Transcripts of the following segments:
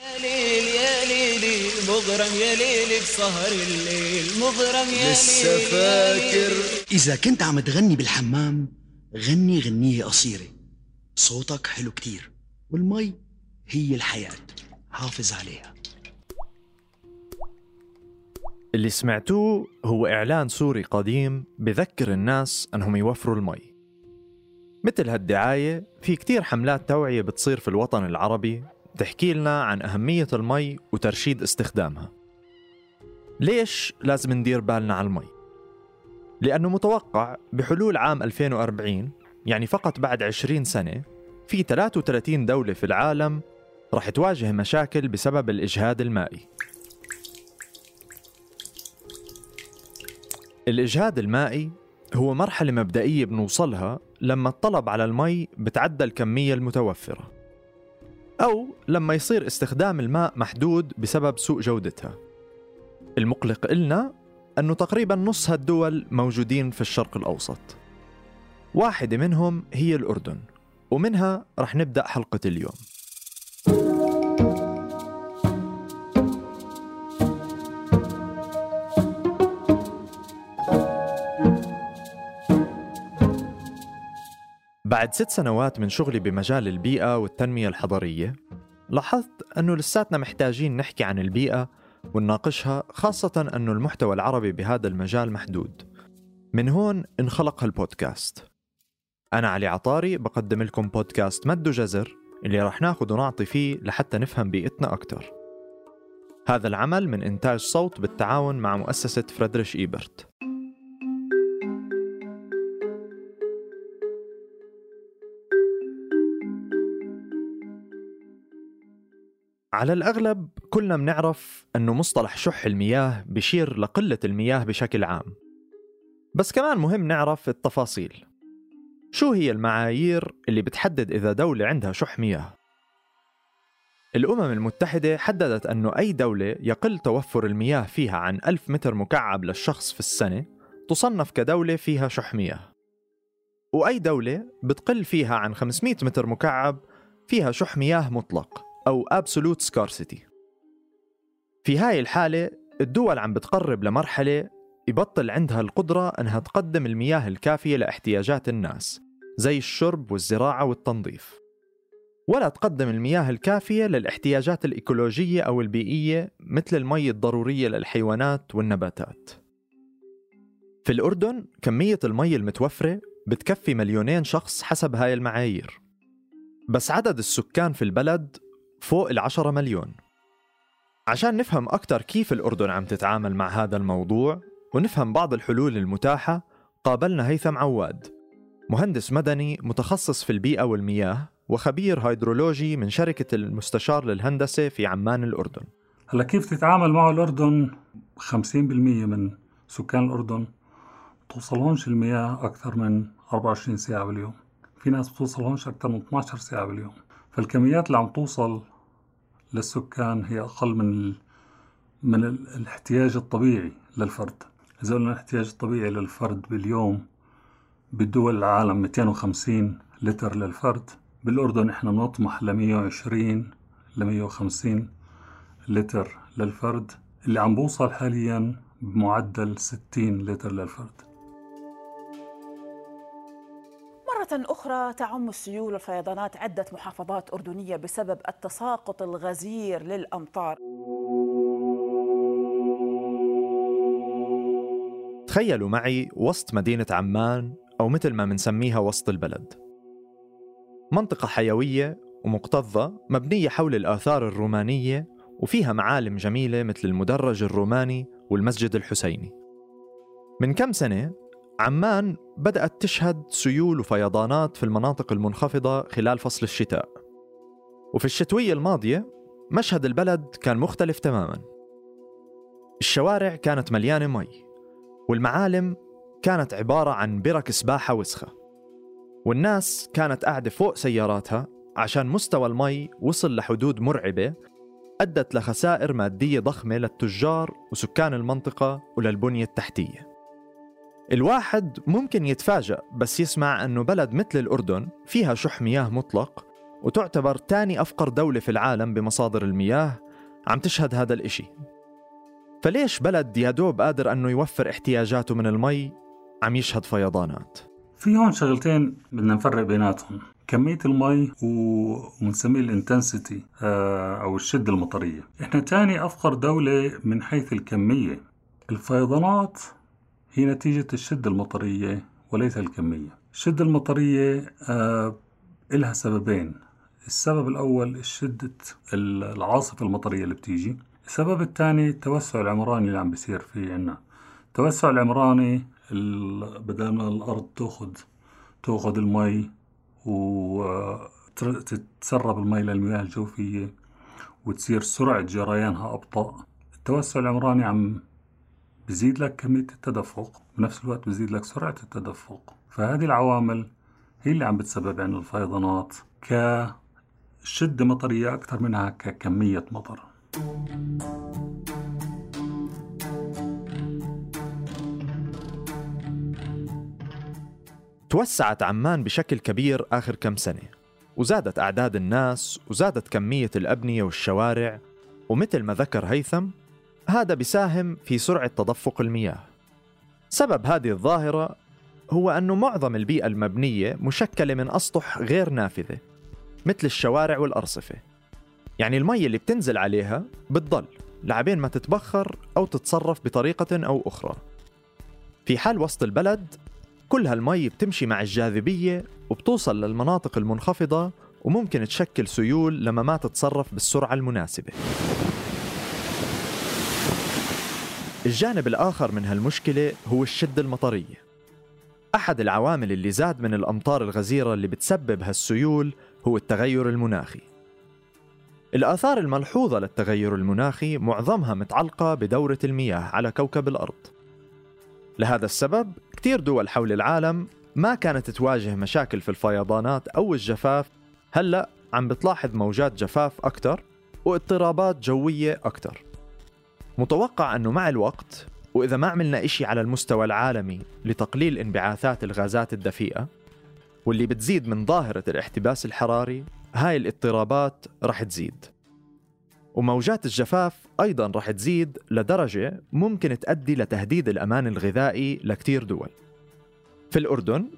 يا ليل يا ليلي مغرم يا ليلي بسهر الليل مغرم يا لسه فاكر؟ إذا كنت عم تغني بالحمام غني غنية قصيرة. صوتك حلو كتير والمي هي الحياة. حافظ عليها. اللي سمعتوه هو إعلان سوري قديم بذكر الناس أنهم يوفروا المي. مثل هالدعاية في كتير حملات توعية بتصير في الوطن العربي تحكي لنا عن أهمية المي وترشيد استخدامها. ليش لازم ندير بالنا على المي؟ لأنه متوقع بحلول عام 2040 يعني فقط بعد 20 سنة في 33 دولة في العالم رح تواجه مشاكل بسبب الإجهاد المائي. الإجهاد المائي هو مرحلة مبدئية بنوصلها لما الطلب على المي بتعدى الكمية المتوفرة. أو لما يصير استخدام الماء محدود بسبب سوء جودتها. المقلق إلنا أنه تقريبا نص هالدول موجودين في الشرق الأوسط. واحدة منهم هي الأردن ومنها رح نبدأ حلقة اليوم. بعد ست سنوات من شغلي بمجال البيئة والتنمية الحضرية لاحظت أنه لساتنا محتاجين نحكي عن البيئة ونناقشها خاصة أنه المحتوى العربي بهذا المجال محدود. من هون انخلق هالبودكاست أنا علي عطاري بقدم لكم بودكاست مد جزر اللي رح ناخد ونعطي فيه لحتى نفهم بيئتنا أكتر. هذا العمل من إنتاج صوت بالتعاون مع مؤسسة فريدريش إيبرت. على الأغلب كلنا بنعرف أنه مصطلح شح المياه بشير لقلة المياه بشكل عام. بس كمان مهم نعرف التفاصيل. شو هي المعايير اللي بتحدد إذا دولة عندها شح مياه؟ الأمم المتحدة حددت أنه أي دولة يقل توفر المياه فيها عن ألف متر مكعب للشخص في السنة تصنف كدولة فيها شح مياه. وأي دولة بتقل فيها عن 500 متر مكعب فيها شح مياه مطلق. أو absolute scarcity. في هاي الحالة الدول عم بتقرب لمرحلة يبطل عندها القدرة أنها تقدم المياه الكافية لإحتياجات الناس زي الشرب والزراعة والتنظيف. ولا تقدم المياه الكافية للإحتياجات الإيكولوجية أو البيئية مثل المي الضرورية للحيوانات والنباتات. في الأردن كمية المي المتوفرة بتكفي مليونين شخص حسب هاي المعايير. بس عدد السكان في البلد فوق العشرة مليون. عشان نفهم أكثر كيف الأردن عم تتعامل مع هذا الموضوع ونفهم بعض الحلول المتاحة قابلنا هيثم عواد مهندس مدني متخصص في البيئة والمياه وخبير هيدرولوجي من شركة المستشار للهندسة في عمان الأردن. هلا كيف تتعامل معه الأردن؟ 50% من سكان الأردن توصلهمش المياه أكثر من 24 ساعة باليوم. في ناس بتوصلهمش أكثر من 12 ساعة باليوم. فالكميات اللي عم توصل للسكان هي أقل من. من ال... الاحتياج الطبيعي للفرد إذا قلنا الاحتياج الطبيعي للفرد باليوم بدول العالم 250 لتر للفرد بالأردن إحنا بنطمح ل 120 ل 150 لتر للفرد اللي عم بوصل حاليا بمعدل 60 لتر للفرد أخرى تعم السيول والفيضانات عدة محافظات أردنية بسبب التساقط الغزير للأمطار. تخيلوا معي وسط مدينة عمان أو مثل ما منسميها وسط البلد. منطقة حيوية ومكتظة مبنية حول الآثار الرومانية وفيها معالم جميلة مثل المدرج الروماني والمسجد الحسيني. من كم سنة عمان بدأت تشهد سيول وفيضانات في المناطق المنخفضة خلال فصل الشتاء. وفي الشتوية الماضية مشهد البلد كان مختلف تماما. الشوارع كانت مليانة مي والمعالم كانت عبارة عن برك سباحة وسخة. والناس كانت قاعدة فوق سياراتها عشان مستوى المي وصل لحدود مرعبة أدت لخسائر مادية ضخمة للتجار وسكان المنطقة وللبنية التحتية. الواحد ممكن يتفاجأ بس يسمع أنه بلد مثل الأردن فيها شح مياه مطلق وتعتبر تاني أفقر دولة في العالم بمصادر المياه عم تشهد هذا الإشي. فليش بلد يا دوب قادر أنه يوفر احتياجاته من المي؟ عم يشهد فيضانات. في هون شغلتين بدنا نفرق بيناتهم. كمية المي ومنسميه الانتنسيتي أو الشدة المطرية. إحنا تاني أفقر دولة من حيث الكمية. الفيضانات هي نتيجة الشدة المطرية وليس الكمية. الشدة المطرية آه إلها سببين. السبب الأول شدة العاصفة المطرية اللي بتيجي. السبب الثاني التوسع العمراني اللي عم بيصير في عنا. التوسع العمراني بدل ما الأرض تأخذ تأخذ المي وتتسرب المي للمياه الجوفية وتصير سرعة جريانها أبطأ. التوسع العمراني عم بزيد لك كمية التدفق بنفس الوقت بزيد لك سرعة التدفق. فهذه العوامل هي اللي عم بتسبب عنا الفيضانات كشدة مطرية أكثر منها ككمية مطر. توسعت عمان بشكل كبير آخر كم سنة وزادت أعداد الناس وزادت كمية الأبنية والشوارع ومثل ما ذكر هيثم هذا بيساهم في سرعة تدفق المياه. سبب هذه الظاهرة هو أنه معظم البيئة المبنية مشكلة من أسطح غير نافذة مثل الشوارع والأرصفة. يعني المي اللي بتنزل عليها بتضل لعبين ما تتبخر أو تتصرف بطريقة أو أخرى. في حال وسط البلد كل هالمي بتمشي مع الجاذبية وبتوصل للمناطق المنخفضة وممكن تشكل سيول لما ما تتصرف بالسرعة المناسبة. الجانب الآخر من هالمشكلة هو الشدة المطرية أحد العوامل اللي زاد من الأمطار الغزيرة اللي بتسبب هالسيول هو التغير المناخي. الآثار الملحوظة للتغير المناخي معظمها متعلقة بدورة المياه على كوكب الأرض. لهذا السبب كتير دول حول العالم ما كانت تواجه مشاكل في الفيضانات أو الجفاف هلأ عم بتلاحظ موجات جفاف أكثر واضطرابات جوية أكثر متوقع أنه مع الوقت وإذا ما عملنا إشي على المستوى العالمي لتقليل انبعاثات الغازات الدفيئة واللي بتزيد من ظاهرة الاحتباس الحراري هاي الاضطرابات رح تزيد. وموجات الجفاف أيضا رح تزيد لدرجة ممكن تؤدي لتهديد الأمان الغذائي لكتير دول. في الأردن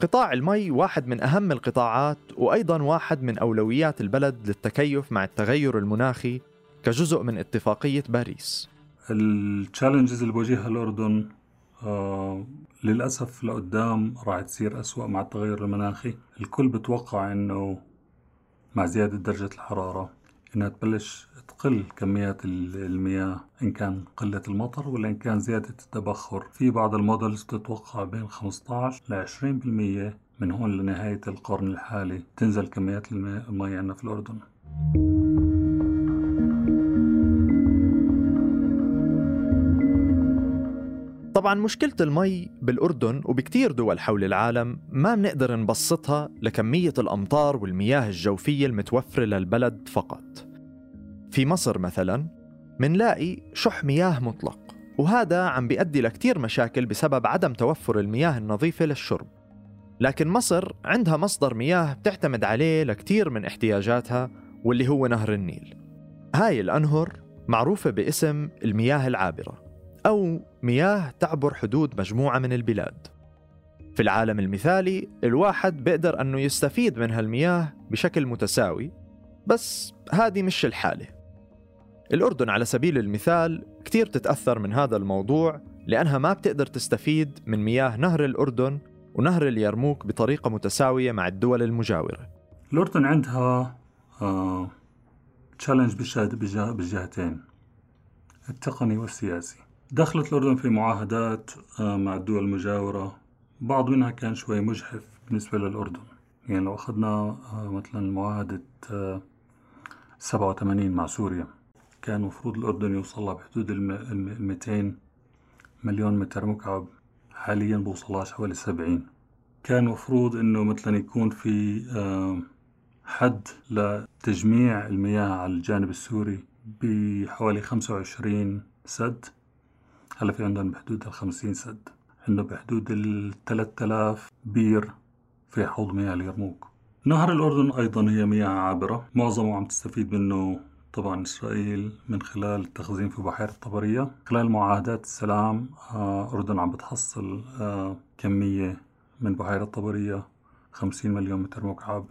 قطاع المي واحد من أهم القطاعات وأيضا واحد من أولويات البلد للتكيف مع التغير المناخي كجزء من اتفاقية باريس. ال challenges اللي بواجهها الأردن آه للأسف لقدام راح تصير أسوأ مع التغير المناخي. الكل بتوقع أنه مع زيادة درجة الحرارة إنها تبلش تقل كميات المياه إن كان قلة المطر ولا إن كان زيادة التبخر. في بعض ال models بتتوقع بين 15 ل 20% من هون لنهاية القرن الحالي تنزل كميات المي عندنا في الأردن. طبعا مشكلة المي بالأردن وبكتير دول حول العالم ما بنقدر نبسطها لكمية الأمطار والمياه الجوفية المتوفرة للبلد فقط. في مصر مثلا منلاقي شح مياه مطلق وهذا عم بيؤدي لكتير مشاكل بسبب عدم توفر المياه النظيفة للشرب. لكن مصر عندها مصدر مياه بتعتمد عليه لكتير من احتياجاتها واللي هو نهر النيل. هاي الأنهر معروفة باسم المياه العابرة. أو مياه تعبر حدود مجموعة من البلاد. في العالم المثالي الواحد بيقدر أنه يستفيد من هالمياه بشكل متساوي بس هذه مش الحالة. الأردن على سبيل المثال كتير تتأثر من هذا الموضوع لأنها ما بتقدر تستفيد من مياه نهر الأردن ونهر اليرموك بطريقة متساوية مع الدول المجاورة. الأردن عندها تشالنج بالجهتين التقني والسياسي. دخلت الأردن في معاهدات آه، مع الدول المجاورة. بعض منها كان شوي مجحف بالنسبة للأردن. يعني لو أخذنا آه، مثلا معاهدة آه، سبعة وثمانين مع سوريا كان مفروض الأردن يوصل بحدود الميتين مليون متر مكعب. حاليا بوصلهاش حوالي سبعين. كان مفروض إنه مثلا يكون في حد لتجميع المياه على الجانب السوري بحوالي خمسة وعشرين سد. هلا في عندهم بحدود ال 50 سد. عندهم بحدود ال 3000 بير في حوض مياه اليرموك. نهر الأردن أيضا هي مياه عابرة. معظمه عم تستفيد منه طبعا إسرائيل من خلال التخزين في بحيرة طبرية. خلال معاهدات السلام آه، الأردن عم بتحصل آه، كمية من بحيرة طبرية 50 مليون متر مكعب.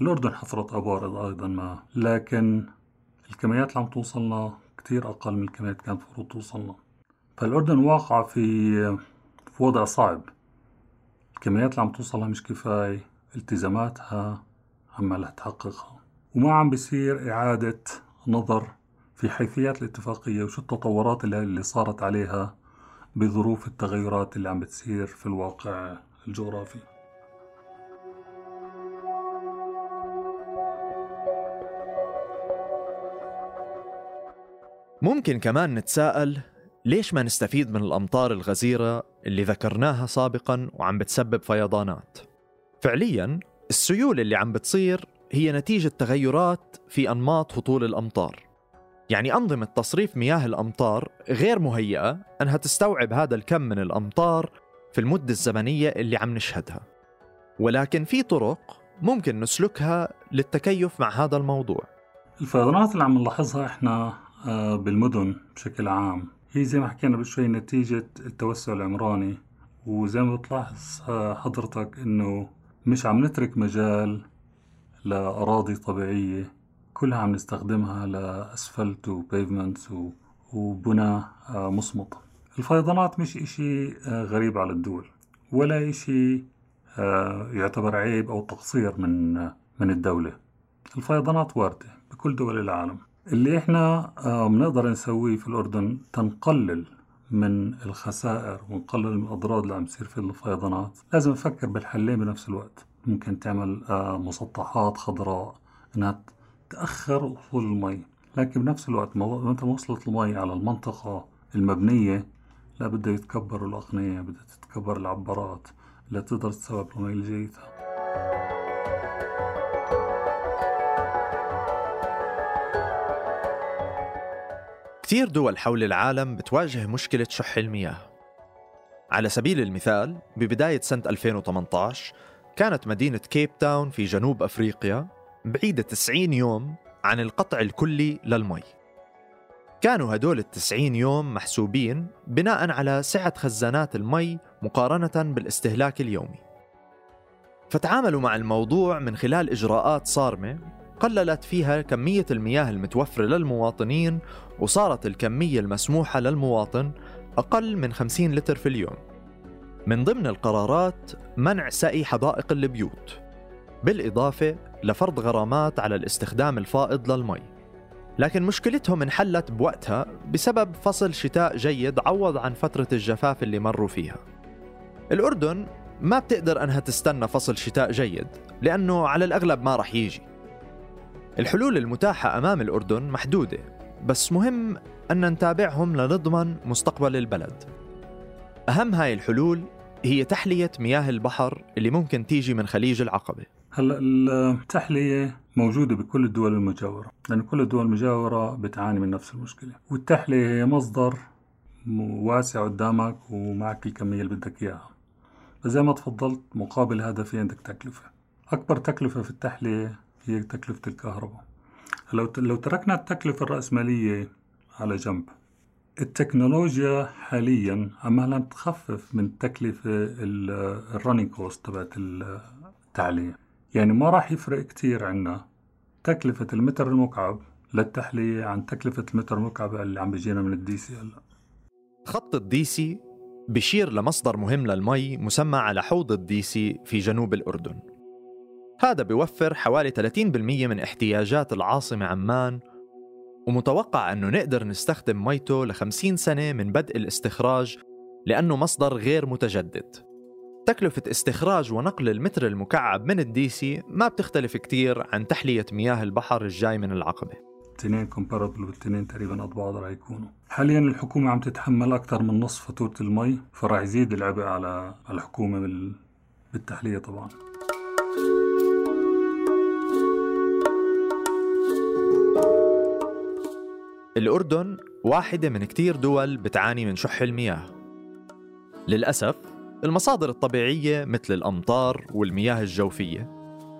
الأردن حفرت أبار أيضا ما. لكن الكميات اللي عم توصلنا كتير أقل من الكميات كانت المفروض توصلنا. فالأردن واقعة في في وضع صعب. الكميات اللي عم توصلها مش كفاية التزاماتها عمالها تحققها. وما عم بيصير إعادة نظر في حيثيات الاتفاقية وشو التطورات اللي صارت عليها بظروف التغيرات اللي عم بتصير في الواقع الجغرافي. ممكن كمان نتساءل ليش ما نستفيد من الأمطار الغزيرة اللي ذكرناها سابقا وعم بتسبب فيضانات؟ فعليا السيول اللي عم بتصير هي نتيجة تغيرات في أنماط هطول الأمطار. يعني أنظمة تصريف مياه الأمطار غير مهيئة أنها تستوعب هذا الكم من الأمطار في المدة الزمنية اللي عم نشهدها. ولكن في طرق ممكن نسلكها للتكيف مع هذا الموضوع. الفيضانات اللي عم نلاحظها إحنا آه، بالمدن بشكل عام هي زي ما حكينا بشوي نتيجة التوسع العمراني وزي ما بتلاحظ آه، حضرتك إنه مش عم نترك مجال لأراضي طبيعية كلها عم نستخدمها لأسفلت وبيفمنتس وبنى آه، مصمت. الفيضانات مش إشي غريب على الدول ولا إشي يعتبر عيب أو تقصير من من الدولة. الفيضانات واردة بكل دول العالم. اللي إحنا آه، بنقدر نسويه في الأردن تنقلل من الخسائر ونقلل من الأضرار اللي عم تصير في الفيضانات. لازم نفكر بالحلين بنفس الوقت. ممكن تعمل آه، مسطحات خضراء إنها تأخر وصول المي. لكن بنفس الوقت متى وصلت المي على المنطقة المبنية لا بده يتكبروا الأقنية بدها تتكبر العبارات اللي تقدر تستوعب المي اللي كثير دول حول العالم بتواجه مشكلة شح المياه. على سبيل المثال ببداية سنة 2018 كانت مدينة كيب تاون في جنوب أفريقيا بعيدة 90 يوم عن القطع الكلي للمي. كانوا هدول التسعين يوم محسوبين بناء على سعة خزانات المي مقارنة بالاستهلاك اليومي. فتعاملوا مع الموضوع من خلال إجراءات صارمة قللت فيها كمية المياه المتوفرة للمواطنين وصارت الكمية المسموحة للمواطن أقل من 50 لتر في اليوم. من ضمن القرارات منع سقي حدائق البيوت. بالإضافة لفرض غرامات على الاستخدام الفائض للمي. لكن مشكلتهم انحلت بوقتها بسبب فصل شتاء جيد عوض عن فترة الجفاف اللي مروا فيها. الأردن ما بتقدر أنها تستنى فصل شتاء جيد لأنه على الأغلب ما رح يجي. الحلول المتاحة أمام الأردن محدودة بس مهم أن نتابعهم لنضمن مستقبل البلد. أهم هاي الحلول هي تحلية مياه البحر اللي ممكن تيجي من خليج العقبة. هلا التحلية موجودة بكل الدول المجاورة لأن كل الدول المجاورة بتعاني من نفس المشكلة. والتحلية هي مصدر واسع قدامك ومعك الكمية اللي بدك إياها. فزي ما تفضلت مقابل هذا في عندك تكلفة. أكبر تكلفة في التحلية هي تكلفة الكهرباء. لو لو تركنا التكلفة الرأسمالية على جنب التكنولوجيا حاليا عمالها تخفف من تكلفة ال running cost تبعت التحلية يعني ما راح يفرق كتير عنا تكلفة المتر المكعب للتحلية عن تكلفة المتر المكعب اللي عم بيجينا من الديسي هلا. خط الديسي بشير لمصدر مهم للمي مسمى على حوض الديسي في جنوب الأردن. هذا بيوفر حوالي 30% من احتياجات العاصمة عمان ومتوقع أنه نقدر نستخدم ميته ل 50 سنة من بدء الاستخراج لأنه مصدر غير متجدد. تكلفة استخراج ونقل المتر المكعب من الديسي ما بتختلف كتير عن تحلية مياه البحر الجاي من العقبة. الاثنين comparable والاثنين تقريبا قد بعض راح يكونوا. حاليا الحكومة عم تتحمل أكثر من نصف فاتورة المي فراح يزيد العبء على الحكومة بالتحلية طبعا. الأردن واحدة من كتير دول بتعاني من شح المياه. للأسف المصادر الطبيعية مثل الأمطار والمياه الجوفية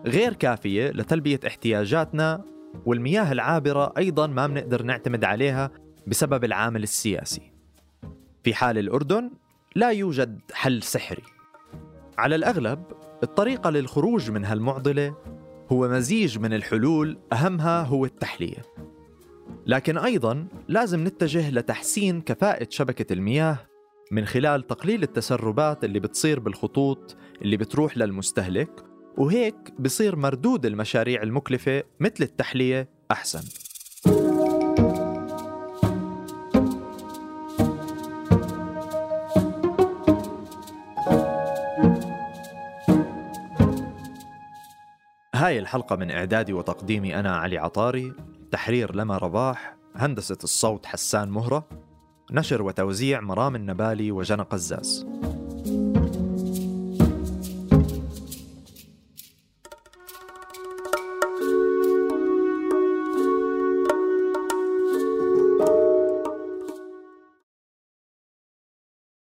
غير كافية لتلبية احتياجاتنا والمياه العابرة أيضا ما بنقدر نعتمد عليها بسبب العامل السياسي. في حال الأردن لا يوجد حل سحري. على الأغلب الطريقة للخروج من هالمعضلة هو مزيج من الحلول أهمها هو التحلية. لكن أيضا لازم نتجه لتحسين كفاءة شبكة المياه من خلال تقليل التسربات اللي بتصير بالخطوط اللي بتروح للمستهلك وهيك بصير مردود المشاريع المكلفة مثل التحلية أحسن. هاي الحلقة من إعدادي وتقديمي أنا علي عطاري. تحرير لما رباح هندسة الصوت حسان مهرة نشر وتوزيع مرام النبالي وجنى قزاز